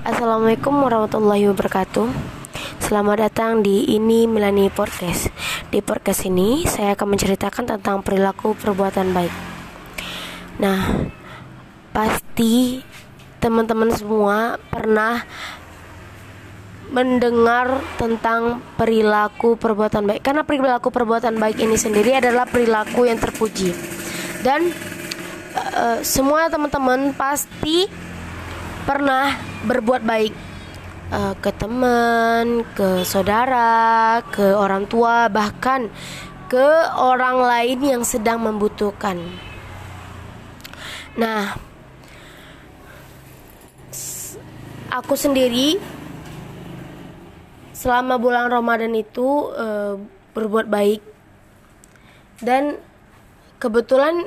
Assalamualaikum warahmatullahi wabarakatuh. Selamat datang di Ini Milani Podcast. Di podcast ini saya akan menceritakan tentang perilaku perbuatan baik. Nah, pasti teman-teman semua pernah mendengar tentang perilaku perbuatan baik. Karena perilaku perbuatan baik ini sendiri adalah perilaku yang terpuji. Dan uh, semua teman-teman pasti pernah berbuat baik uh, ke teman, ke saudara, ke orang tua, bahkan ke orang lain yang sedang membutuhkan. Nah, aku sendiri selama bulan Ramadan itu uh, berbuat baik dan kebetulan